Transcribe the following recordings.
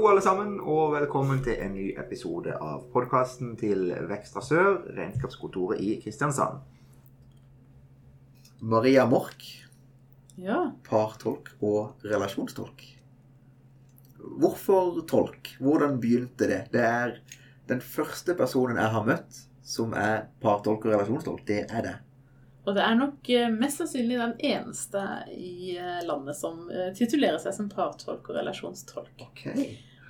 Hallo, alle sammen, og velkommen til en ny episode av podkasten til Vekstra Sør, regnskapskontoret i Kristiansand. Maria Mork, Ja. partolk og relasjonstolk. Hvorfor tolk? Hvordan begynte det? Det er den første personen jeg har møtt som er partolk og relasjonstolk. Det er det. Og det er nok eh, mest sannsynlig den eneste i eh, landet som eh, titulerer seg som partolk og relasjonstolk. Ok.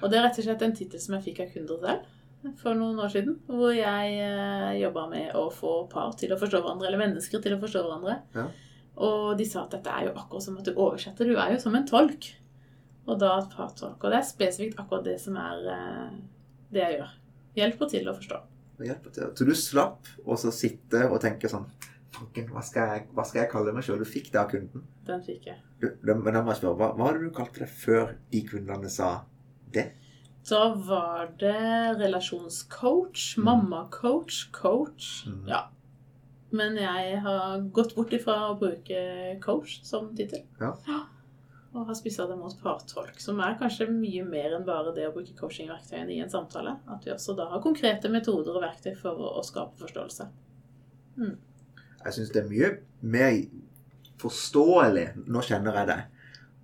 Og det er rett og slett en tittel som jeg fikk av kunder selv for noen år siden. Hvor jeg eh, jobba med å få par til å forstå hverandre, eller mennesker til å forstå hverandre. Ja. Og de sa at dette er jo akkurat som at du oversetter. Du er jo som en tolk. Og da et partolk. Og det er spesifikt akkurat det som er eh, det jeg gjør. Hjelper til å forstå. Hjelper til. Så du slapp å så sitte og tenke sånn hva, skal jeg- hva skal jeg kalle meg sjøl? Du fikk det av kunden. Den fikk jeg. Du, men da må jeg spørre, hva, hva hadde du kalt det før de kundene sa det? Da var det relasjonscoach, mammacoach, coach. Mm. Ja. Men jeg har gått bort ifra å bruke coach som tittel. Ja. Og har spissa det mot partolk, som er kanskje mye mer enn bare det å bruke coachingverktøyene i en samtale. At vi også da har konkrete metoder og verktøy for å, å skape forståelse. Jeg syns det er mye mer forståelig, nå kjenner jeg det,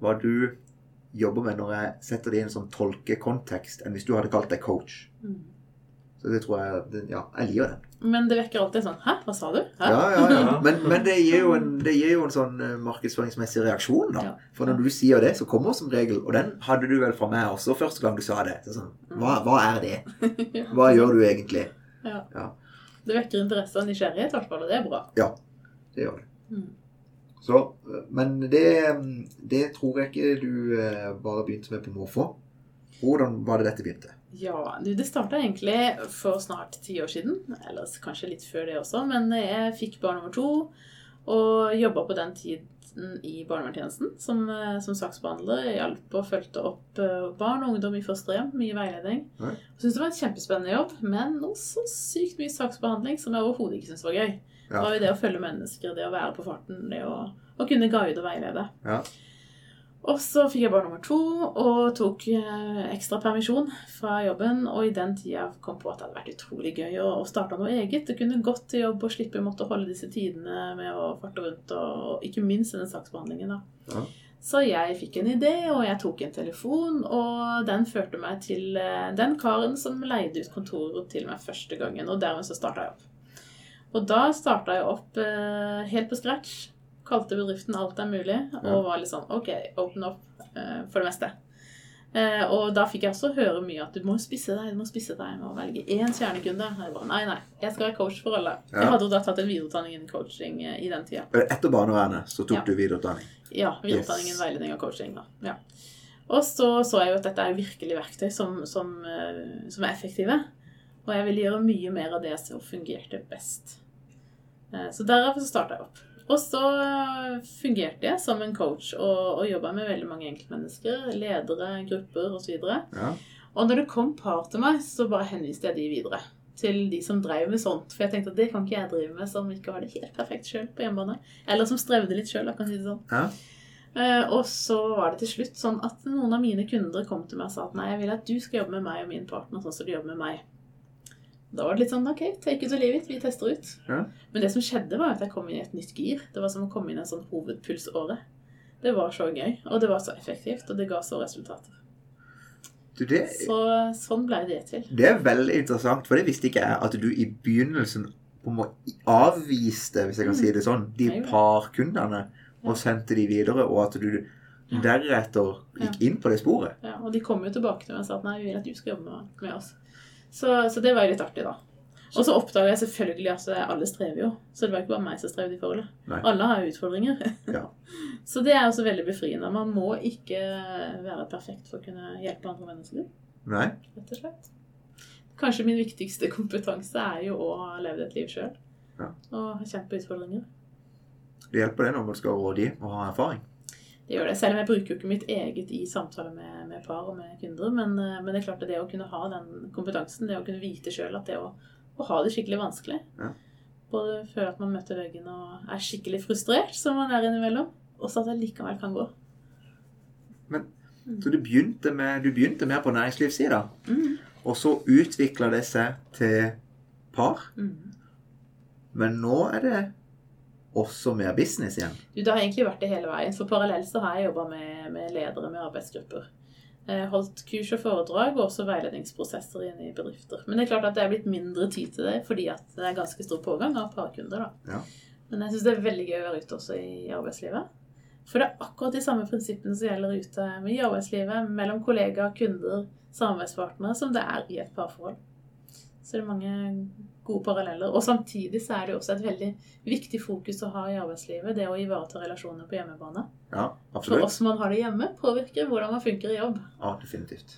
hva du jobber med når jeg setter det i en sånn tolkekontekst, enn hvis du hadde kalt deg coach. Mm. Så det tror jeg Ja, jeg liker det. Men det vekker alltid sånn Hæ, hva sa du? Hæ? Ja, ja, ja. Men, men det, gir jo en, det gir jo en sånn eh, markedsføringsmessig reaksjon, da. Ja. For når du sier det, så kommer som regel Og den hadde du vel fra meg også første gang du sa det. Så sånn, hva, hva er det? Hva gjør du egentlig? Ja. Ja. Det vekker interesse og nysgjerrighet, i hvert fall, og det er bra. Ja, Det gjør det. Mm. Så, men det, det tror jeg ikke du eh, bare begynte med på måfå. Hvordan var det dette begynte? Ja, det starta egentlig for snart ti år siden. Eller kanskje litt før det også. Men jeg fikk barn nummer to og jobba på den tiden i barnevernstjenesten som, eh, som saksbehandler. Hjalp og fulgte opp eh, barn og ungdom i fosterhjem. Mye veiledning. Syntes det var en kjempespennende jobb, men også sykt mye saksbehandling som jeg overhodet ikke syntes var gøy. Det var jo det å følge mennesker, det å være på farten, det å, å kunne guide og veilede. Ja. Og så fikk jeg barn nummer to og tok eh, ekstra permisjon fra jobben. Og i den tida kom på at det hadde vært utrolig gøy å, å starte noe eget. Det kunne gått til jobb og slippe å måtte holde disse tidene med å farte rundt, og, og ikke minst denne saksbehandlingen. da. Ja. Så jeg fikk en idé, og jeg tok en telefon, og den førte meg til eh, den karen som leide ut kontoret til meg første gangen. Og dermed så starta jeg opp. Og da starta jeg opp eh, helt på scratch. Kalte bedriften Alt er mulig, og var litt sånn OK, open up eh, for det meste. Eh, og da fikk jeg også høre mye at du må spisse deg, du må spisse deg du må velge én kjernekunde. Jeg bare, nei, nei, jeg skal være coach for alle. Ja. Jeg hadde jo da tatt en videreutdanning innen coaching eh, i den tida. Etter barnevernet så tok Ja. du videreutdanning. Ja, Videreutdanning Yes. veiledning og coaching. da. Ja. Og så så jeg jo at dette er virkelig verktøy som, som, eh, som er effektive. Og jeg ville gjøre mye mer av det som fungerte best. Eh, Så derfor så starta jeg opp. Og så eh, fungerte jeg som en coach og, og jobba med veldig mange enkeltmennesker. Ledere, grupper osv. Og, Ja. og når det kom par til meg, så bare henviste jeg de videre. Til de som drev med sånt. For jeg tenkte at det kan ikke jeg drive med som ikke har det helt perfekt sjøl på hjemmebane. Eller som strevde litt sjøl, kan si det sånn. Ja. Eh, og så var det til slutt sånn at noen av mine kunder kom til meg og sa at nei, jeg vil at du skal jobbe med meg og min partner sånn som du jobber med meg. Da var det litt sånn OK, take it or leave it. Vi tester ut. Ja. Men det som skjedde, var at jeg kom inn i et nytt gir. Det var som å komme inn i en sånn hovedpulsåre. Det var så gøy, og det var så effektivt, og det ga så resultater. Du, det, Så sånn ble det til. det er veldig interessant, for det visste ikke jeg, at du i begynnelsen avviste, hvis jeg kan si det sånn, de Mm. Parkundene og sendte de videre, og at du deretter gikk inn på det sporet. Ja, og de kom jo tilbake til meg og sa at nei, vi vil at du skal jobbe med oss. Så, så det var jo litt artig, da. Og så oppdaga jeg selvfølgelig at alle strever jo. Så det var ikke bare meg som strevde i forholdet. Nei. Alle har utfordringer. Ja. Så det er også veldig befriende. Man må ikke være perfekt for å kunne hjelpe andre mennesker, Nei? rett og slett. Kanskje min viktigste kompetanse er jo å ha levd et liv sjøl. Ja. Og ha kjent på utfordringer. Det hjelper det når man skal rådgi og ha erfaring. Det gjør det. Selv om jeg bruker jo ikke mitt eget i samtaler med, med par og med kunder. Men, eh, men det er klart at det å kunne ha den kompetansen, det å kunne vite sjøl at det å, å ha det skikkelig vanskelig Ja. Både føle at man møter veggen og er skikkelig frustrert, som man er innimellom, og så at det likevel kan gå. Men Så du begynte, med, du begynte mer på næringslivssida, Mm. og så utvikla det seg til par. Mm. Men nå er det også mer business igjen. Du, det har egentlig vært det hele veien. For parallelt så har jeg jobba med, med ledere med arbeidsgrupper. Eh, Holdt kurs og foredrag og også veiledningsprosesser inn i bedrifter. Men det er klart at det er blitt mindre tid til det fordi at det er ganske stor pågang av parkunder. da. Ja. Men jeg syns det er veldig gøy å være ute også i arbeidslivet. For det er akkurat de samme prinsippene som gjelder ute i arbeidslivet, mellom kollegaer, kunder, samarbeidspartnere, som det er i et parforhold. Så det er mange gode paralleller. Og samtidig så er det jo også et veldig viktig fokus å ha i arbeidslivet, det å ivareta relasjoner på hjemmebane. Ja, absolutt. For hvordan man har det hjemme, påvirker hvordan man funker i jobb. Ja, definitivt.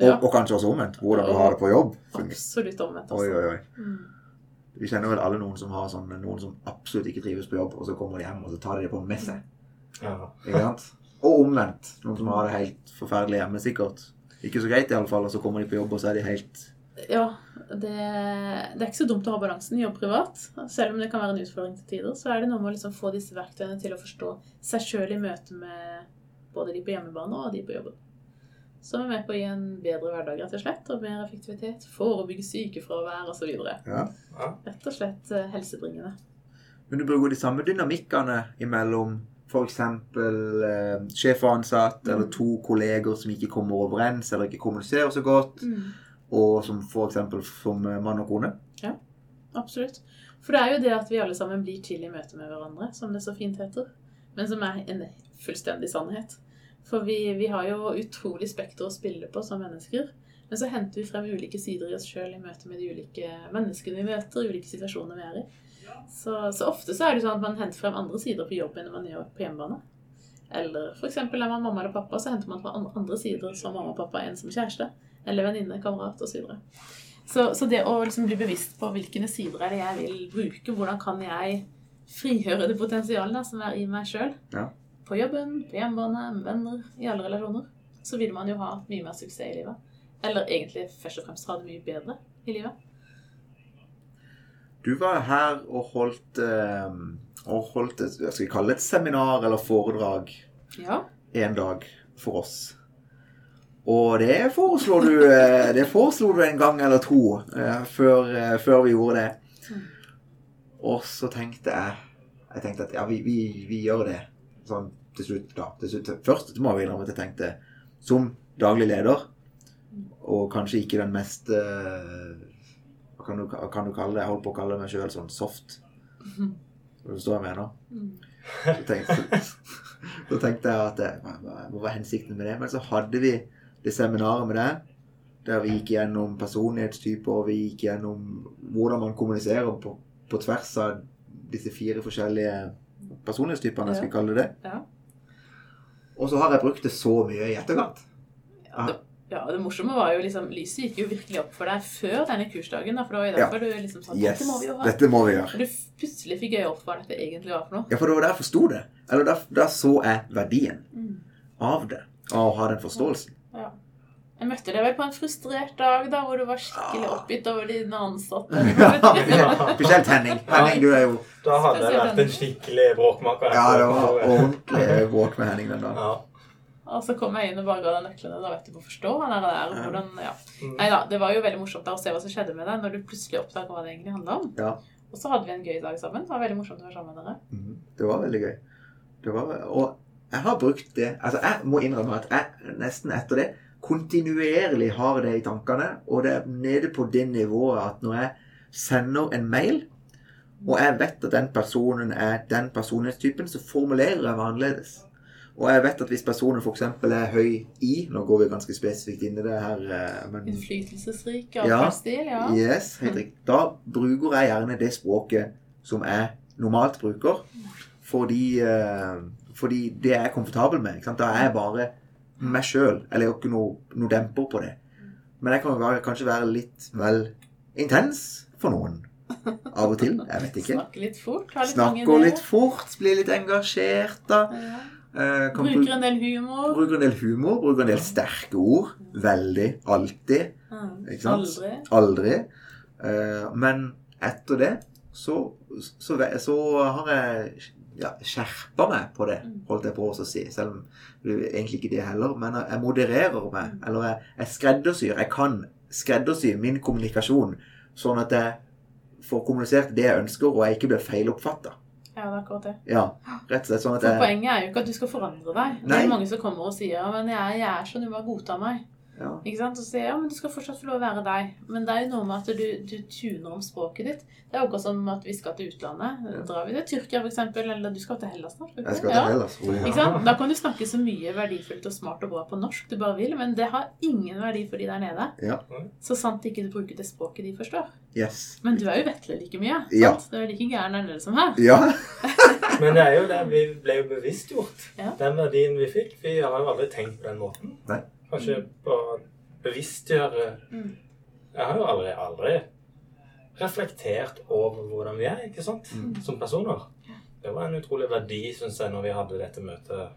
Og, Ja. og kanskje også omvendt. Hvordan du har det på jobb. Absolutt omvendt Oi, også. oi, oi. Mm. Vi kjenner vel alle noen som har sånn, noen som absolutt ikke trives på jobb, og så kommer de hjem og så tar de det på med seg. Ja. Ikke sant? Og omvendt. Noen som har det helt forferdelig hjemme, sikkert. Ikke så greit, iallfall, og så kommer de på jobb, og så er de helt Ja, det, det er ikke så dumt å ha balansen i jobb privat. Selv om det kan være en utfordring til tider, så er det noe med å liksom få disse verktøyene til å forstå seg sjøl i møte med både de på hjemmebane og de på jobben. Som er med på å gi en bedre hverdag, rett og slett, og mer effektivitet. Forebygge sykefravær osv. ja. Rett og slett eh, helsebringende. Men du bruker de samme dynamikkene imellom f.eks. Eh, sjef og ansatt, eller Mm. to kolleger som ikke kommer overens, eller ikke kommuniserer så godt, og som f.eks. som eh, mann og kone. Ja, Absolutt. For det er jo det at vi alle sammen blir til i møte med hverandre, som det så fint heter. Men som er en fullstendig sannhet. For vi, vi har jo utrolig spekter å spille på som mennesker. Men så henter vi frem ulike sider i oss sjøl i møte med de ulike menneskene vi møter, ulike situasjoner vi er i. Så, så ofte så er det sånn at man henter frem andre sider på jobb enn man gjør på hjemmebane. Eller f.eks. er man mamma eller pappa, så henter man fra andre sider som mamma og pappa enn som kjæreste. Eller venninne, kamerat osv. Så, så det å liksom bli bevisst på hvilke sider er det jeg vil bruke, hvordan kan jeg frigjøre det potensialet da, som er i meg sjøl, Ja. på jobben, på hjemmebane, med venner, i alle relasjoner, så vil man jo ha mye mer suksess i livet. Eller egentlig først og fremst ha det mye bedre i livet. Du var her og holdt, eh, og holdt et, hva skal kalle det, et seminar eller foredrag Ja. en dag for oss. Og det foreslo du, eh, du en gang eller to eh, før, eh, før vi gjorde det. Og så tenkte jeg Jeg tenkte at ja, vi, vi, vi gjør det sånn til slutt, da. Til slutt, først må jeg innrømme at jeg tenkte som daglig leder, og kanskje ikke den mest Hva kan du, kan du kalle det? Jeg holdt på å kalle meg sjøl sånn soft. Forstår jeg mener? Så tenkte, så tenkte jeg at hva var hensikten med det? Men så hadde vi det seminaret med deg, der vi gikk gjennom personlighetstyper, og vi gikk gjennom hvordan man kommuniserer på, på tvers av disse fire forskjellige personlighetstypene, skal vi kalle det det. Ja. Og så har jeg brukt det så mye i etterkant. Ja, det, ja, det morsomme var jo liksom Lyset gikk jo virkelig opp for deg før denne kursdagen. Da, for det var jo derfor du liksom sa Yes, dette må vi jo ha. dette må vi gjøre. Og du plutselig fikk øye opp hva dette egentlig var for noe. Ja, for det var der jeg forsto det. Eller da så jeg verdien Mm. av det. Av å ha den forståelsen. Ja. Jeg møtte deg vel på en frustrert dag da, hvor du var skikkelig Ah. oppgitt over dine ansatte. Spesielt Henning. Henning, du er jo Da hadde jeg vært en skikkelig bråkmaker. Ja, det var ordentlig bråk med Henning den dagen. Ja. Og så kom jeg inn og bare ga deg nøklene. Da vet du hvorfor stå han er der. Hvordan, ja. Mm. Nei da, det var jo veldig morsomt da å se hva som skjedde med deg når du plutselig oppdaga hva det egentlig handla om. Ja. Og så hadde vi en gøy dag sammen. Det var veldig morsomt å være sammen med dere. Mm, Det var veldig gøy. Det var, og jeg har brukt det Altså, jeg må innrømme at jeg nesten etter det kontinuerlig har det i tankene, og det er nede på det nivået at når jeg sender en mail, og jeg vet at den personen er den personlighetstypen, så formulerer jeg meg annerledes. Og jeg vet at hvis personen f.eks. er høy i Nå går vi ganske spesifikt inn i det her, eh, men Innflytelsesrik Ja. atferdsstil, ja. Yes, helt riktig. Da bruker jeg gjerne det språket som jeg normalt bruker, fordi, eh, fordi det er jeg komfortabel med. Da er jeg bare meg sjøl. Eller jeg har ikke noe, noe demper på det. Men jeg kan være, kanskje være litt vel intens for noen. Av og til. Jeg vet ikke. Snakke litt fort. Ha litt Snakker litt fort, blir litt engasjert da. Ja. Eh, Bruker en del humor. bruker en del humor, bruker en del sterke ord. Veldig. Alltid. Ikke sant? Aldri. Aldri. Eh, men etter det så, så, så har jeg ja, skjerper meg på det, holdt jeg på å si. Selv om det er egentlig ikke det heller. Men jeg modererer meg. Eller jeg, jeg skreddersyr. Jeg kan skreddersy min kommunikasjon sånn at jeg får kommunisert det jeg ønsker, og jeg ikke blir feiloppfatta. Ja, det er akkurat det. Ja, rett og slett sånn at For jeg Poenget er jo ikke at du skal forandre deg. Det er mange som kommer og sier ja, men jeg, jeg er sånn, du må godta meg. Ja, Ikke sant? Og så sier jeg ja, men du skal fortsatt få lov å være deg. Men det er jo noe med at du, du tuner om språket ditt. Det er jo akkurat som at vi skal til utlandet. Drar vi til Tyrkia f.eks., eller du skal til Hellas snart? Jeg ikke? skal Ja. til Hellas. Oh, Ikke ja. sant? Da kan du snakke så mye verdifullt og smart og bra på norsk du bare vil, men det har ingen verdi for de der nede. Ja. Så sant ikke du bruker det språket de forstår. Yes. Men du er jo vetle like mye. Ja. Sant? Du er like gæren der nede som her. Ja. Men det er jo det vi ble jo bevisstgjort. Ja. Den verdien vi fikk. Vi har jo aldri tenkt på den måten. Nei. Kanskje bare bevisstgjøre Mm. Jeg har jo aldri, aldri reflektert over hvordan vi er, ikke sant? Mm. Som personer. Det var en utrolig verdi, syns jeg, når vi hadde dette møtet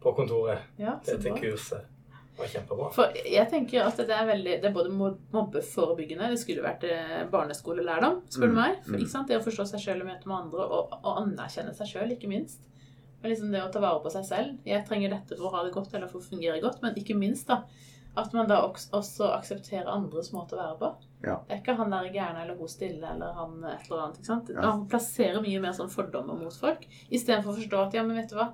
på kontoret. Ja, Dette bra. kurset. Det var kjempebra. For jeg tenker at det er veldig Det er både mobbeforebyggende, det skulle vært eh, barneskolelærdom, spør du Mm, meg. For, mm. ikke sant? Det å forstå seg sjøl og møte med andre, og, og anerkjenne seg sjøl, ikke minst. Men liksom det å ta vare på seg selv. Jeg trenger dette for å ha det godt eller for å fungere godt, men ikke minst da at man da også, aksepterer andres måte å være på. Ja. Det er ikke han der gærne eller hun stille eller han et eller annet. ikke sant? Ja. Han plasserer mye mer sånn fordommer mot folk, istedenfor å forstå at ja, men vet du hva,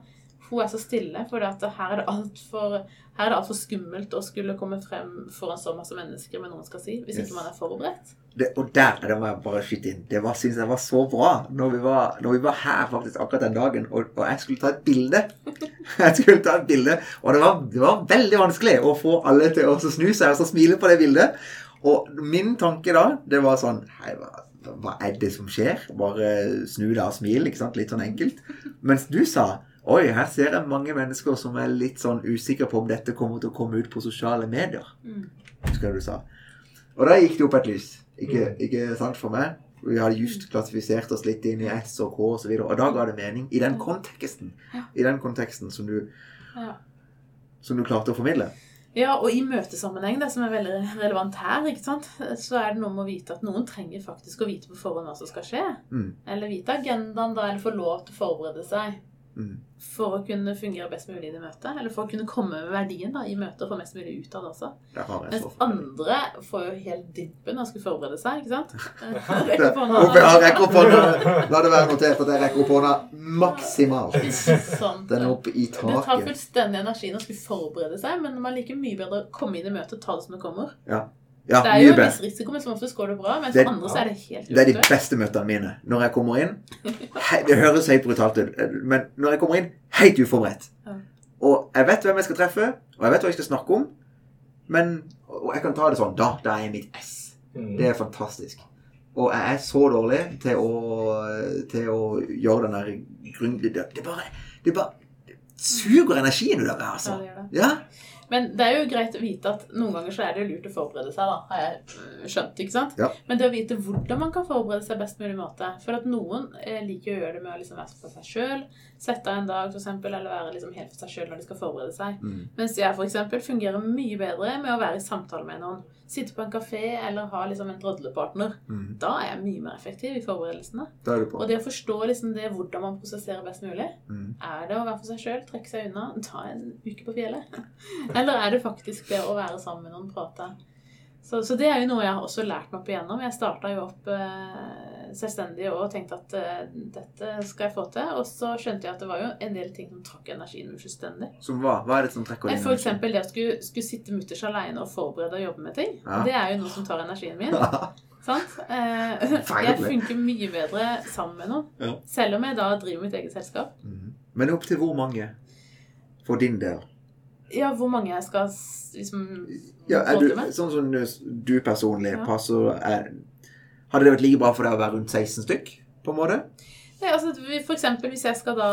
hun er så stille, for her er det altfor altfor skummelt å skulle komme frem foran så masse mennesker med noe man skal si, hvis Yes. ikke man er forberedt. Det, og der det må jeg bare skyte inn. Det var, synes jeg var så bra når vi var, når vi var her faktisk akkurat den dagen, og, og jeg skulle ta et bilde. Jeg skulle ta et bilde, og det var, det var veldig vanskelig å få alle til å snu seg og så smile på det bildet. Og min tanke da, det var sånn Hei, hva, hva er det som skjer? Bare snu deg og smil, ikke sant? Litt sånn enkelt. Mens du sa Oi, her ser jeg mange mennesker som er litt sånn usikre på om dette kommer til å komme ut på sosiale medier. Mm. Husker du sa. Og da gikk det opp et lys. Ikke, ikke sant for meg? Vi hadde just klassifisert oss litt inn i S og K og så. Og da ga det mening. I den konteksten. I den konteksten som du, Ja. som du klarte å formidle. Ja, og i møtesammenheng, det som er veldig relevant her, ikke sant? så er det noe med å vite at noen trenger faktisk å vite på forhånd hva som skal skje. Mm. Eller vite agendaen, da, eller få lov til å forberede seg Mm. for å kunne fungere best mulig i møtet. Eller for å kunne komme med verdien da, i møtet og få mest mulig ut av det også. Mens andre får jo helt dimpen og skal forberede seg, ikke sant? Det- Håper jeg rekker opp hånda. La det være notert at jeg rekker opp hånda maksimalt. Sånn. Den er oppe i taket. Det tar fullstendig energi å skulle forberede seg, men man liker mye bedre å komme inn i møtet og ta det som det kommer. Ja, det er jo en viss risiko, men som oftest går det bra. Men Det- for andre så er det helt Det er de beste møtene mine. Når jeg kommer inn hei, Det høres helt brutalt ut, men når jeg kommer inn helt uforberedt. Og jeg vet hvem jeg skal treffe, og jeg vet hva jeg skal snakke om. Men og jeg kan ta det sånn Da, da er jeg mitt S. Mm. Det er fantastisk. Og jeg er så dårlig til å, til å gjøre den der grunn... Det, det bare Det bare det suger energien ut av meg, Ja, altså. det gjør det. Ja. Men det er jo greit å vite at noen ganger så er det lurt å forberede seg, da, har jeg øh, skjønt. ikke sant? Ja. Men det å vite hvordan man kan forberede seg best mulig måte. For at noen eh, liker å gjøre det med å liksom være for seg sjøl. Sette av en dag, eksempel, eller være liksom helt for seg sjøl når de skal forberede seg. Mm. Mens jeg eksempel fungerer mye bedre med å være i samtale med noen. Sitte på en kafé eller ha liksom en drodlepartner. Mm. Da er jeg mye mer effektiv i forberedelsene. Er. Og det å forstå liksom det hvordan man prosesserer best mulig. Mm. Er det å være for seg sjøl, trekke seg unna, ta en uke på fjellet? Eller er det faktisk det å være sammen med noen, prate? Så, så det er jo noe jeg har også lært meg opp igjennom. Jeg starta jo opp eh, selvstendig og tenkte at uh, dette skal jeg få til. Og så skjønte jeg at det var jo en del ting som trakk energien min fullstendig. Som hva? Hva er det som trekker din For eksempel det å skulle, skulle sitte mutters alene og forberede og jobbe med ting. Ja. Det er jo noe som tar energien min. Sant? Uh, jeg funker mye bedre sammen med noen. Ja. Selv om jeg da driver mitt eget selskap. Mm. Men opp til hvor mange? For din del? Ja, hvor mange jeg skal liksom Ja, er du, sånn som du, du personlig passer er, Hadde det vært like bra for deg å være rundt 16 stykk? på en måte? Nei, altså, for eksempel, hvis jeg skal da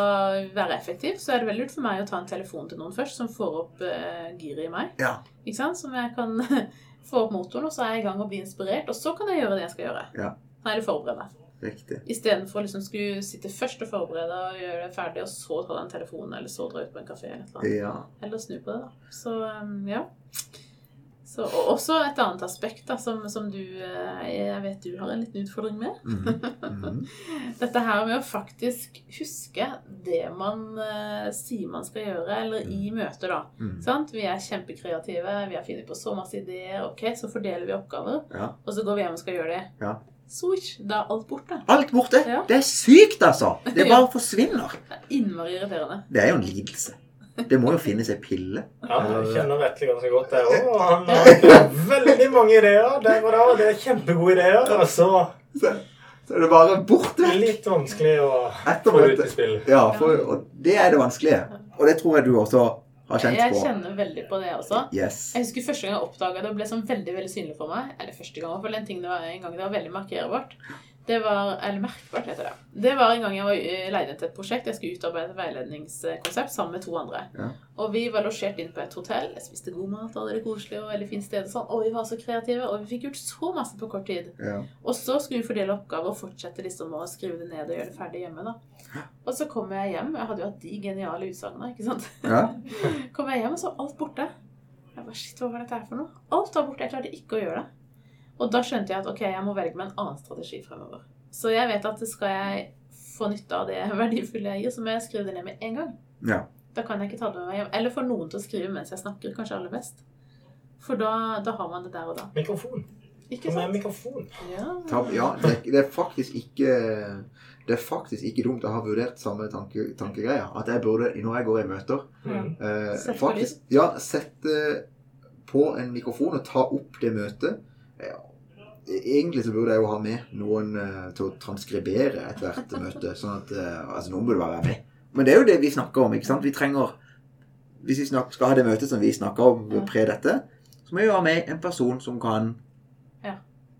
være effektiv, så er det veldig lurt for meg å ta en telefon til noen først, som får opp uh, giret i meg. Ja. Ikke sant? Som jeg kan få opp motoren, og så er jeg i gang og bli inspirert. Og så kan jeg gjøre det jeg skal gjøre. Ja. Da er det forberedt. Riktig. Istedenfor å liksom skulle sitte først og forberede og gjøre det ferdig, og så ta den telefonen, eller så dra ut på en kafé eller noe. Ja. Eller snu på det, da. Så um, ja. Så, og også et annet aspekt da, som, som du eh, Jeg vet du har en liten utfordring med. Mm -hmm. Dette her med å faktisk huske det man uh, sier man skal gjøre, eller i møter, da. Mm Sant? Vi er kjempekreative, vi har funnet på så masse ideer. Ok, så fordeler vi oppgaver, Ja. og så går vi hjem og skal gjøre det. Ja. Switch, da er alt borte. Alt borte. Ja. Det er sykt, altså. Det bare forsvinner. Det er innmari irriterende. Det er jo en lidelse. Det må jo finnes ei pille. Ja, jeg kjenner Vetle ganske godt, jeg òg. Han har veldig mange ideer der og da. Det er kjempegode ideer. Og så Så, så er det bare borte. litt vanskelig å Etter få ut i spill. Ja, for, og det er det vanskelige. Og det tror jeg du også har kjent Jeg på. kjenner veldig på det også. Yes. Jeg husker første gang jeg oppdaga det og ble sånn veldig veldig synlig for meg. Eller første gang, for en ting det var en gang det var veldig markerbart. Det var, eller merkbart heter det. Det var en gang jeg var leide leid inn til et prosjekt. Jeg skulle utarbeide et veiledningskonsept sammen med to andre. Ja. Og vi var losjert inn på et hotell. Jeg spiste god mat, hadde det koselig og veldig fint sted. Og sånn. Og vi var så kreative, og vi fikk gjort så masse på kort tid. Ja. Og så skulle vi fordele oppgaver og fortsette liksom å skrive det ned og gjøre det ferdig hjemme. da. Og så kom jeg hjem. Jeg hadde jo hatt de geniale utsagnene. ikke sant? ja. kom jeg hjem, og så var alt borte. Jeg bare, shit, hva var dette her for noe? Alt var borte. Jeg klarte ikke å gjøre det. Og da skjønte jeg at ok, jeg må velge meg en annen strategi fremover. Så jeg vet at skal jeg få nytte av det verdifulle jeg gir, så må jeg skrive det ned med en gang. ja. Da kan jeg ikke ta det med meg hjem. Eller få noen til å skrive mens jeg snakker, kanskje aller best. For da, da har man det der og da. Mikrofon. Ikke Kom med sant? mikrofon. Ja. Ja det, det er faktisk ikke Det er faktisk ikke dumt å ha vurdert samme tanke, tankegreia. At jeg burde, når jeg går i møter Mm. eh, faktisk, Ja, sette på en mikrofon og ta opp det møtet. Ja, egentlig så burde jeg jo ha med noen uh, til å transkribere ethvert møte. Sånn at uh, Altså, noen burde bare være med. Men det er jo det vi snakker om. ikke sant? Vi trenger Hvis vi snakker, skal ha det møtet som vi snakker om Ja. pre dette, så må vi jo ha med en person som kan Ja.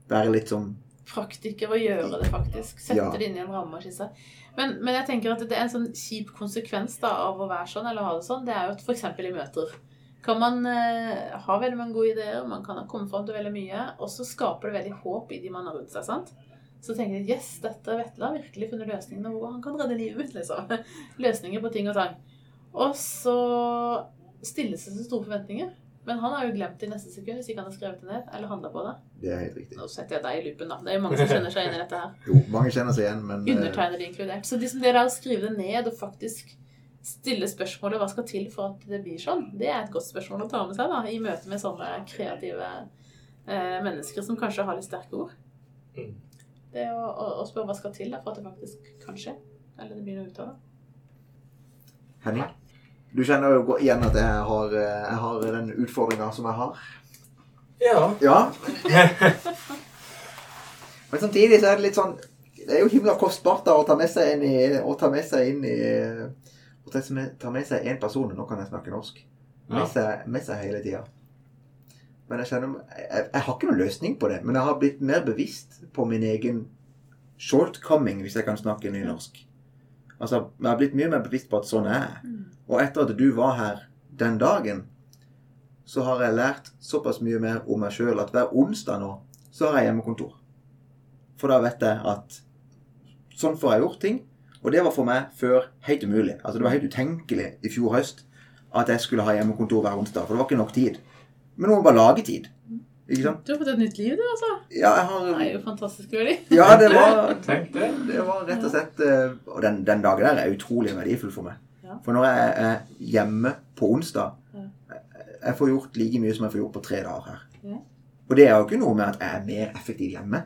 være litt som praktiker å gjøre det, faktisk. Sette Ja. det inn i en ramme skisse. Men, men jeg tenker at det er en sånn kjip konsekvens da, av å være sånn, eller ha det sånn, det er jo at f.eks. i møter kan man eh, ha veldig mange gode ideer, man kan komme fram til veldig mye, og så skaper det veldig håp i de man har rundt seg, sant? Så tenker jeg yes, dette Vetle har virkelig funnet løsningene hvor han kan redde livet mitt, liksom. Løsninger på ting og tang. Og så stilles det så store forventninger. Men han har jo glemt det i neste sekund hvis ikke han har skrevet det ned, eller handla på det. Det er helt riktig. Nå setter jeg deg i loopen, da. Det er jo mange som kjenner seg igjen i dette her. Jo, mange kjenner seg igjen, men Undertegnede inkludert. Så liksom det der å skrive det ned og faktisk stille spørsmålet hva skal til for at det blir sånn, det er et godt spørsmål å ta med seg da, i møte med sånne kreative eh, mennesker som kanskje har litt sterke ord. Mm. Det å, å, å spørre hva skal til da, for at det faktisk kan skje. Eller det blir noe ut av det. Henning, du kjenner jo igjen at jeg har, jeg har den utfordringa som jeg har. Ja. Ja. Men samtidig så er det litt sånn Det er jo himla kostbart da å ta med seg inn i Å tar med seg én person Nå kan jeg snakke norsk. Med Ja. seg, med seg hele tida. Men jeg kjenner jeg, jeg har ikke noen løsning på det. Men jeg har blitt mer bevisst på min egen shortcoming, hvis jeg kan snakke nynorsk. Altså, jeg har blitt mye mer bevisst på at sånn er jeg. Og etter at du var her den dagen, så har jeg lært såpass mye mer om meg sjøl at hver onsdag nå, så har jeg hjemmekontor. For da vet jeg at sånn får jeg gjort ting. Og det var for meg før helt umulig. Altså Det var helt utenkelig i fjor høst at jeg skulle ha hjemmekontor hver onsdag. For det var ikke nok tid. Men nå må man bare lage tid. Ikke sant? Du har fått et nytt liv, du, altså. Ja, jeg Det er jo fantastisk veldig. Ja, det var det. Det var rett og slett eh, Og den, den dagen der er utrolig verdifull for meg. For når jeg er hjemme på onsdag Jeg får gjort like mye som jeg får gjort på tre dager her. Og det er jo ikke noe med at jeg er mer effektiv hjemme.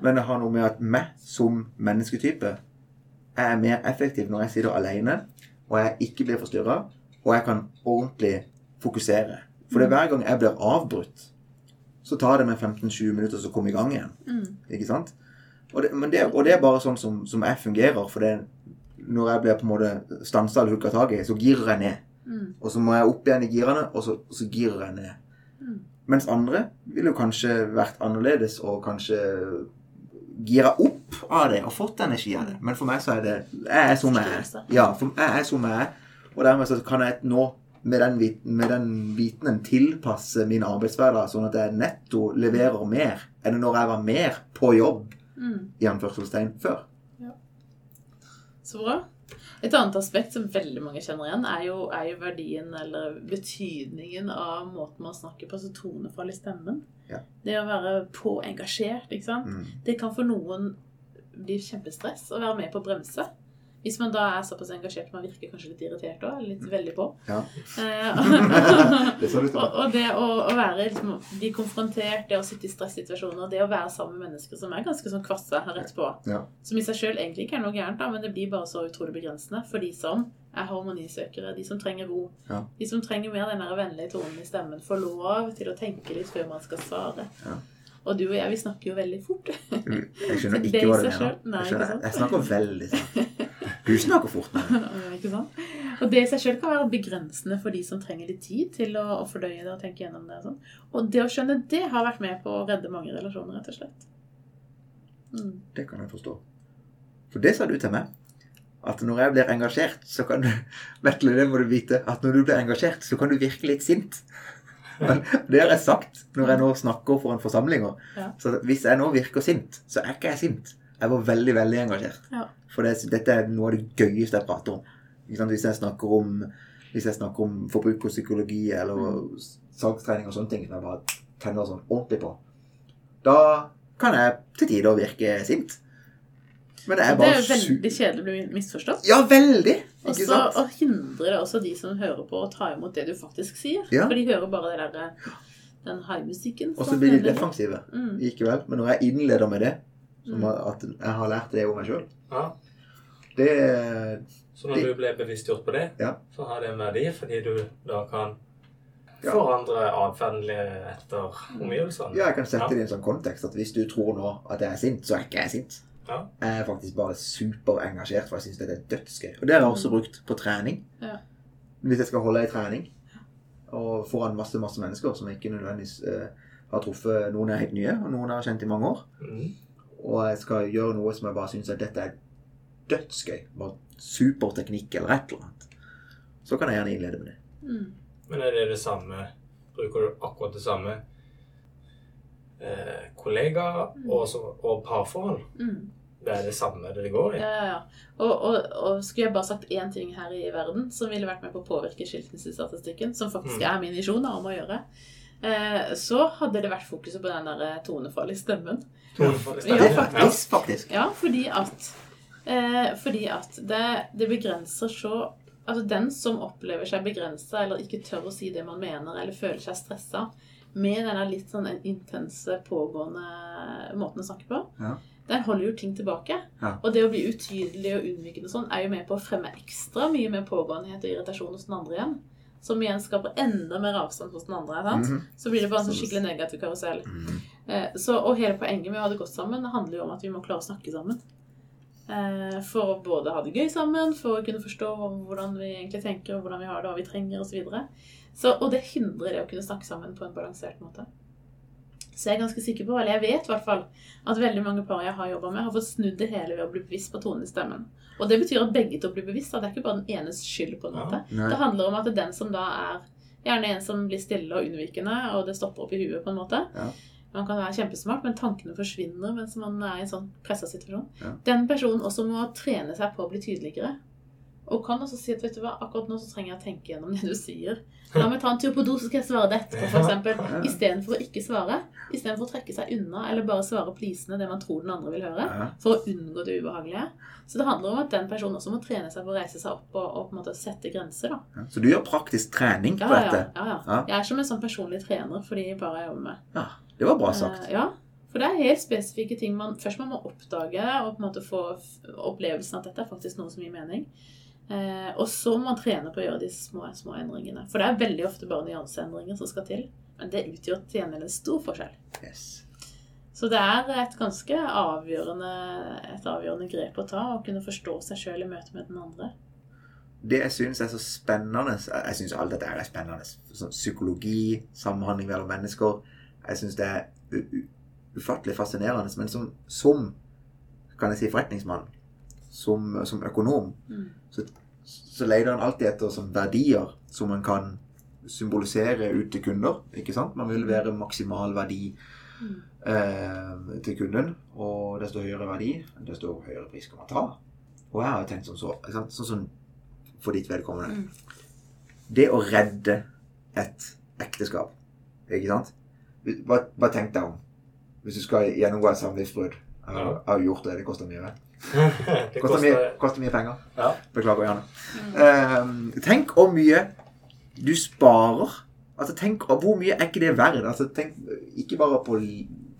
Men det har noe med at meg som mennesketype jeg er mer effektiv når jeg sitter alene og jeg ikke blir forstyrra, og jeg kan ordentlig fokusere. For det er hver gang jeg blir avbrutt, så tar det meg 15-20 minutter å komme i gang igjen. Mm. Ikke sant? Og det, men det, og det er bare sånn som, som jeg fungerer. For det, når jeg blir på en måte stansa eller hooka tak i, så girer jeg ned. Mm. Og så må jeg opp igjen i girene, og så, så girer jeg ned. Mm. Mens andre ville jo kanskje vært annerledes og kanskje gira opp av det og fått energi av det. Men for meg så er det Jeg er som jeg er. Ja, for jeg er som jeg er. Og dermed så kan jeg nå med den, viten, med den vitenen tilpasse min arbeidshverdag sånn at jeg netto leverer mer enn når jeg var mer på jobb Mm. i anførselstegn før. Så bra. Et annet aspekt som veldig mange kjenner igjen, er jo, er jo verdien eller betydningen av måten man snakker på, altså tonefall i stemmen. Ja. Det å være påengasjert, ikke sant. Mm. Det kan for noen bli kjempestress å være med på å bremse. Hvis man da er såpass engasjert man virker kanskje litt irritert òg, litt veldig på. Ja. Eh, Det du til. og, og det å, å være liksom, bli konfrontert, det å sitte i stressituasjoner, det å være sammen med mennesker som er ganske sånn kvasse rett på, Ja. som i seg sjøl egentlig ikke er noe gærent, da, men det blir bare så utrolig begrensende for de som er harmonisøkere, de som trenger ro, Ja. de som trenger mer den der vennlige tonen i stemmen, får lov til å tenke litt før man skal svare. Ja. Og du og jeg, vi snakker jo veldig fort. Jeg skjønner ikke hva du mener. Jeg, jeg snakker veldig sånn. Du snakker fort, nå. ikke sant? Og det i seg sjøl kan være begrensende for de som trenger litt tid til å, å fordøye det og tenke gjennom det. Og, sånn. og det å skjønne det har vært med på å redde mange relasjoner, rett og slett. Mm. det kan jeg forstå. For det sa du til meg. At når jeg blir engasjert, så kan du Vetle, det må du vite. At når du blir engasjert, så kan du virke litt sint. Det har jeg sagt når jeg nå snakker foran forsamlinger. Ja. Så hvis jeg nå virker sint, så er ikke jeg sint. Jeg var veldig, veldig engasjert. Ja. For det, dette er noe av det gøyeste jeg prater om. Hvis jeg snakker om hvis jeg snakker om forbrukerpsykologi eller Mm. salgstrening og sånne ting som jeg bare tenner sånn ordentlig på, da kan jeg til tider virke sint. Men det er Det bare er jo veldig kjedelig å bli misforstått. Ja, veldig! Ikke også, sant? og hindrer det også de som hører på, å ta imot det du faktisk sier. Ja. For de hører bare det der, den high-musikken. Og så blir de defensive Mm. likevel. Men når jeg innleder med det, som Mm. at jeg har lært det om meg sjøl, Ja. det Så når du ble bevisstgjort på det, Ja. så har det en verdi fordi du da kan Ja. forandre atferden etter omgivelsene. Ja, jeg kan sette Ja. det i en sånn kontekst at hvis du tror nå at jeg er sint, så er ikke jeg sint. Ja. Jeg er faktisk bare superengasjert, for jeg syns det er dødsgøy. Og det har jeg også brukt på trening. Ja. Hvis jeg skal holde ei trening og foran masse masse mennesker som ikke nødvendigvis uh, har truffet Noen er helt nye, og noen har kjent i mange år. Mm. Og jeg skal gjøre noe som jeg bare syns at dette er dødsgøy. Bare superteknikk eller et eller annet. Så kan jeg gjerne innlede med det. Mm. Men er det det samme Bruker du akkurat det samme eh, kollega og, og parforhold? Mm. Det er det samme det går i? Ja, ja, ja. Og, og, og skulle jeg bare sagt én ting her i verden som ville vært med på å påvirke skilsmissestatistikken, som faktisk Mm. er min visjon om å gjøre, så hadde det vært fokuset på den der stemmen. i stemmen. Tonefall i Ja, stemmen. er faktisk, faktisk. Ja, fordi at, eh, fordi at det, det begrenser så Altså den som opplever seg begrensa eller ikke tør å si det man mener, eller føler seg stressa med denne litt sånn intense, pågående måten å snakke på, Ja. den holder jo ting tilbake. Ja. Og det å bli utydelig og unnvikende og sånn er jo med på å fremme ekstra mye mer pågåenhet og irritasjon hos den andre igjen. Som igjen skaper enda mer avstand hos den andre. Sant? Mhm. Så blir det bare en sånn skikkelig negativ karusell. Mhm. Eh, Så, og hele poenget med å ha det godt sammen det handler jo om at vi må klare å snakke sammen. Eh, For å både ha det gøy sammen, for å kunne forstå hvordan vi egentlig tenker, og hvordan vi har det, og hva vi trenger, osv. Så videre. så, og det hindrer det å kunne snakke sammen på en balansert måte. Så jeg er ganske sikker på, eller jeg vet i hvert fall, at veldig mange par jeg har jobba med, har fått snudd det hele ved å bli bevisst på tonen i stemmen. Og det betyr at begge to blir bevisst. Da. det er ikke bare den enes skyld. på en måte. Ja, Det handler om at det er den som da er gjerne en som blir stille og unnvikende, og det stopper opp i huet på en måte. Ja. Man kan være kjempesmart, men tankene forsvinner mens man er i en sånn pressa situasjon. Ja. Den personen også må trene seg på å bli tydeligere. Og kan også si at vet du hva, akkurat nå så trenger jeg å tenke gjennom det du sier. La meg ta en tur på do, så skal jeg svare det etterpå, Ja. f.eks. Istedenfor å ikke svare. Istedenfor å trekke seg unna, eller bare svare plisende det man tror den andre vil høre. For å unngå det ubehagelige. Så det handler om at den personen også må trene seg på å reise seg opp og, og på en måte sette grenser. da. Så du gjør praktisk trening på ja, dette? ja, ja. Ja. Jeg er som en sånn personlig trener for de bare jeg jobber med. Ja, det var bra sagt. Eh, ja, for det er helt spesifikke ting man først man må oppdage og på en måte få opplevelsen at dette er faktisk noe som gir mening. Eh, og så må man trene på å gjøre de små, små endringene. For det er veldig ofte bare nyanseendringer som skal til. Men det utgjør til gjengjeld en stor forskjell. Yes. Så det er et ganske avgjørende, et avgjørende grep å ta, å kunne forstå seg sjøl i møte med den andre. Det jeg syns er så spennende Jeg syns alt dette er spennende. Sånn psykologi, samhandling mellom mennesker. Jeg syns det er ufattelig fascinerende. Men som, som kan jeg si forretningsmann, som, som økonom, Mm. så, så leter han alltid etter sånn verdier som man kan symbolisere ut til kunder. ikke sant? Man vil være maksimal verdi Mm. eh, til kunden. Og desto høyere verdi, desto høyere pris kan man ta. Og jeg har tenkt som så, ikke sant? sånn som for ditt vedkommende. Mm. Det å redde et ekteskap, ikke sant? Bare, tenk deg om hvis du skal gjennomgå et samlivsbrudd? Jeg har gjort det. Det koster mye. Det Koster mye, koster mye penger. Ja. Beklager, Janne. Eh, tenk hvor mye du sparer. Altså, tenk Hvor mye er ikke det verdt? Altså, tenk ikke bare på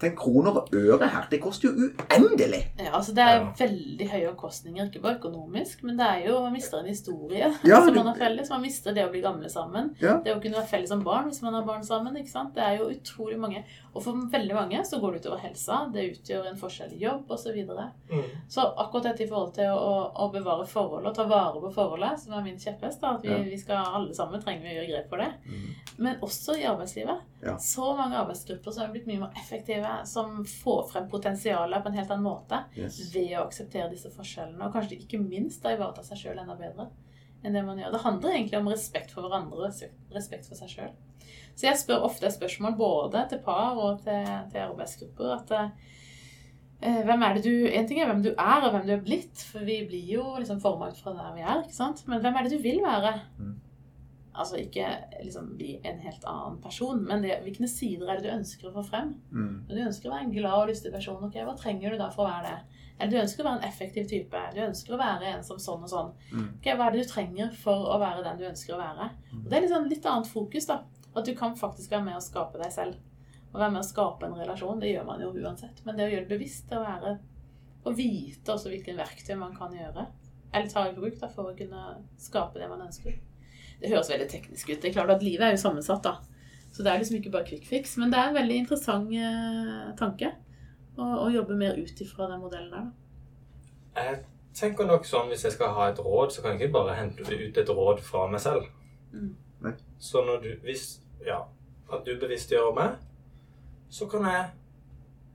Tenk kroner og øre her. Det koster jo uendelig. Ja, altså Det er Ja. veldig høye omkostninger, ikke bare økonomisk, men det er jo man mister en historie Ja, som man har felles. Man mister det å bli gamle sammen. Ja. Det å kunne være felles som barn hvis man har barn sammen. ikke sant? Det er jo utrolig mange. Og for veldig mange så går det utover helsa. Det utgjør en forskjell i jobb osv. Så, videre. Mm. så akkurat dette i forhold til å, å bevare forholdet og ta vare på forholdet, som er min kjepphest, da, at vi, Ja. vi skal alle sammen trenger vi å gjøre grep for det. Mm. Men også i arbeidslivet. Ja. Så mange arbeidsgrupper som er blitt mye mer effektive, som får frem potensialet på en helt annen måte Yes. ved å akseptere disse forskjellene, og kanskje ikke minst da ivareta seg sjøl enda bedre enn det man gjør. Det handler egentlig om respekt for hverandre og respekt for seg sjøl. Så jeg spør ofte spørsmål både til par og til, til arbeidsgrupper at eh, hvem er det du En ting er hvem du er, og hvem du er blitt, for vi blir jo liksom forma ut fra der vi er, ikke sant? Men hvem er det du vil være? Mm. Altså ikke liksom bli en helt annen person, men det, hvilke sider er det du ønsker å få frem? Mm. Du ønsker å være en glad og lystig person, ok, hva trenger du da for å være det? Eller du ønsker å være en effektiv type. Du ønsker å være en som sånn og sånn. Mm. Ok, Hva er det du trenger for å være den du ønsker å være? Og Det er liksom litt annet fokus, da. At du kan faktisk være med å skape deg selv. Å være med å skape en relasjon, det gjør man jo uansett. Men det å gjøre det bevisst, å være Å vite også hvilke verktøy man kan gjøre. Eller ta i bruk da, for å kunne skape det man ønsker. Det høres veldig teknisk ut. Det er klart at livet er jo sammensatt, da. Så det er liksom ikke bare quick fix. Men det er en veldig interessant eh, tanke å, å jobbe mer ut ifra den modellen der, da. Jeg tenker nok sånn, Hvis jeg skal ha et råd, så kan jeg ikke bare hente ut et råd fra meg selv. Mm. Så når du, hvis ja, at du bevisstgjør meg, så kan jeg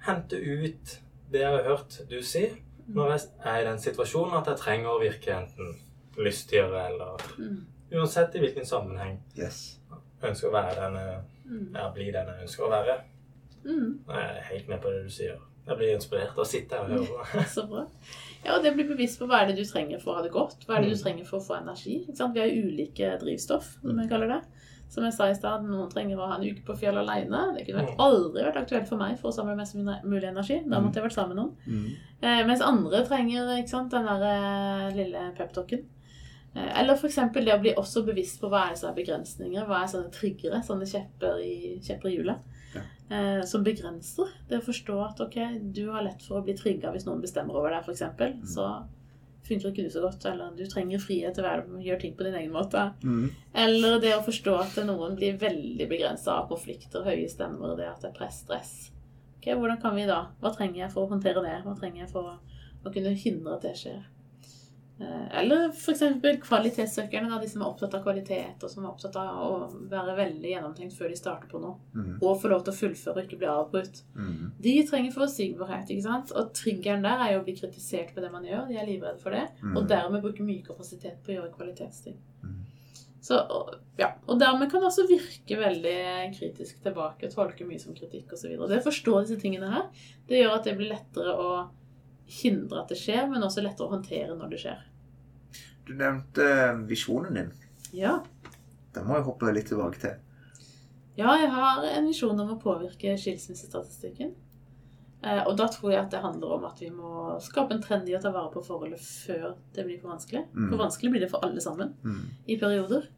hente ut det jeg har hørt du si, når jeg er i den situasjonen at jeg trenger å virke enten lystigere eller Mm. Uansett i hvilken sammenheng Yes. jeg ønsker å være den jeg blir ja, bli den jeg ønsker å være. Mm. Jeg er helt med på det du sier. Jeg blir inspirert av å sitte her og høre. Så bra. Ja, og det blir bevisst på hva er det du trenger for å ha det godt. Hva er det du Mm. trenger for å få energi. Ikke sant? Vi har ulike drivstoff, som jeg kaller det. Som jeg sa i stad, noen trenger å ha en uke på fjellet alene. Det kunne vært- Mm. aldri vært aktuelt for meg for å samle mest mulig energi. Da måtte jeg vært sammen med noen. Mm. Eh, mens andre trenger ikke sant, den der eh, lille peptalken. Eh, eller f.eks. det å bli også bevisst på hva er som er begrensninger. Hva er sånne triggere, sånne kjepper i, kjepper i hjulet. Ja. Eh, som begrenser. Det å forstå at ok, du har lett for å bli trigga hvis noen bestemmer over deg, f.eks. Mm. Så funker ikke du så godt. Eller du trenger frihet til å være- gjøre ting på din egen måte. Mm. Eller det å forstå at noen blir veldig begrensa av konflikter, høye stemmer, det at det er press, stress. Ok, Hvordan kan vi da? Hva trenger jeg for å håndtere det? Hva trenger jeg for å, å kunne hindre at det skjer? Eh, Eller f.eks. kvalitetssøkerne, de som er opptatt av kvalitet, og som er opptatt av å være veldig gjennomtenkt før de starter på noe. Mm. Og få lov til å fullføre og ikke bli avbrutt. Mm. De trenger forutsigbarhet, ikke sant? Og triggeren der er jo å bli kritisert for det man gjør. De er livredde for det. Mm. Og dermed bruke mye kapasitet på å gjøre kvalitetsting. Mm. Så, og- ja. Og dermed kan det også virke veldig kritisk tilbake, tolke mye som kritikk osv. Det å forstå disse tingene her, det gjør at det blir lettere å hindre at det skjer, men også lettere å håndtere når det skjer. Du nevnte visjonen din. Ja. Den må jeg hoppe litt tilbake til. Ja, jeg har en visjon om å påvirke skilsmissestatistikken. Eh, og da tror jeg at det handler om at vi må skape en trend i å ta vare på forholdet før det blir for vanskelig. Mm. For vanskelig blir det for alle sammen Mm. i perioder.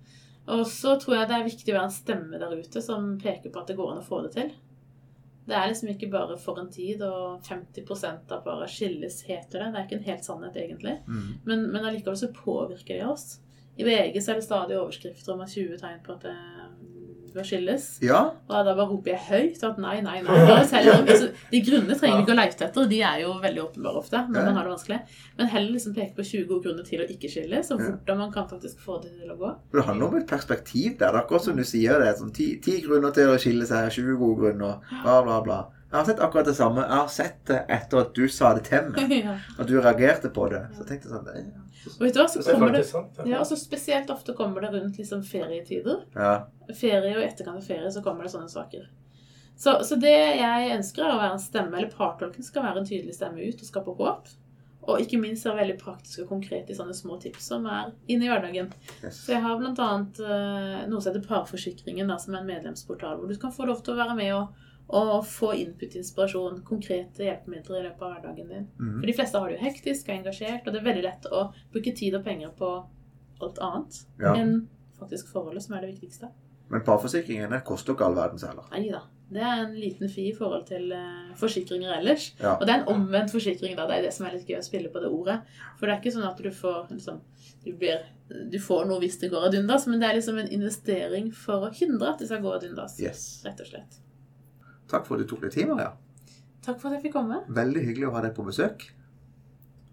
Og så tror jeg det er viktig å være en stemme der ute som peker på at det går an å få det til. Det er liksom ikke bare for en tid, og 50 av bare skilles, heter det. Det er ikke en helt sannhet, egentlig. Mm. Men, men allikevel så påvirker det oss. I VG så er det stadig overskrifter om at 20 tegn på at det bør skilles. Ja. Og da bare roper jeg høyt at nei, nei, nei. Bare altså, de grunnene trenger vi ikke å leite etter. De er jo veldig åpenbare ofte når Ja. man har det vanskelig. Men heller liksom peke på 20 gode grunner til å ikke skilles, og Ja. hvordan man kan faktisk få det til å gå. Det handler om et perspektiv der. Det er akkurat som du sier det. Sånn, ti, ti grunner til å skille seg, 20 gode grunner, bla, bla, bla. Jeg har sett akkurat det samme. Jeg har sett det etter at du sa det til meg. ja. At du reagerte på det. Så jeg tenkte sånn det, Og vet du hva, så er kommer det sant. ja, og så Spesielt ofte kommer det rundt liksom ferietider. Ja. Ferie og etterkant av ferie så kommer det sånne saker. Så, så det jeg ønsker, er å være en stemme, eller partolken skal være en tydelig stemme ut og skape håp. Og ikke minst er veldig praktisk og konkret i sånne små tips som er inne i hverdagen. Yes. Så jeg har bl.a. Uh, noe som heter Parforsikringen, da, som er en medlemsportal, hvor du kan få lov til å være med og, og få input-inspirasjon, konkrete hjelpemidler i løpet av hverdagen din. Mm. For de fleste har det jo hektisk, er engasjert, og det er veldig lett å bruke tid og penger på alt annet Ja. enn faktisk forholdet, som er det viktigste. Men parforsikringene koster ikke all verdens heller. Nei da. Det er en liten fi i forhold til uh, forsikringer ellers. Ja. Og det er en omvendt forsikring, da. Det er det som er litt gøy å spille på det ordet. For det er ikke sånn at du får liksom, du, blir, du får noe hvis det går ad undas, men det er liksom en investering for å hindre at det skal gå ad undas. Yes. Rett og slett. Takk for at du tok deg tid, Maria. Takk for at jeg fikk komme. Veldig hyggelig å ha deg på besøk.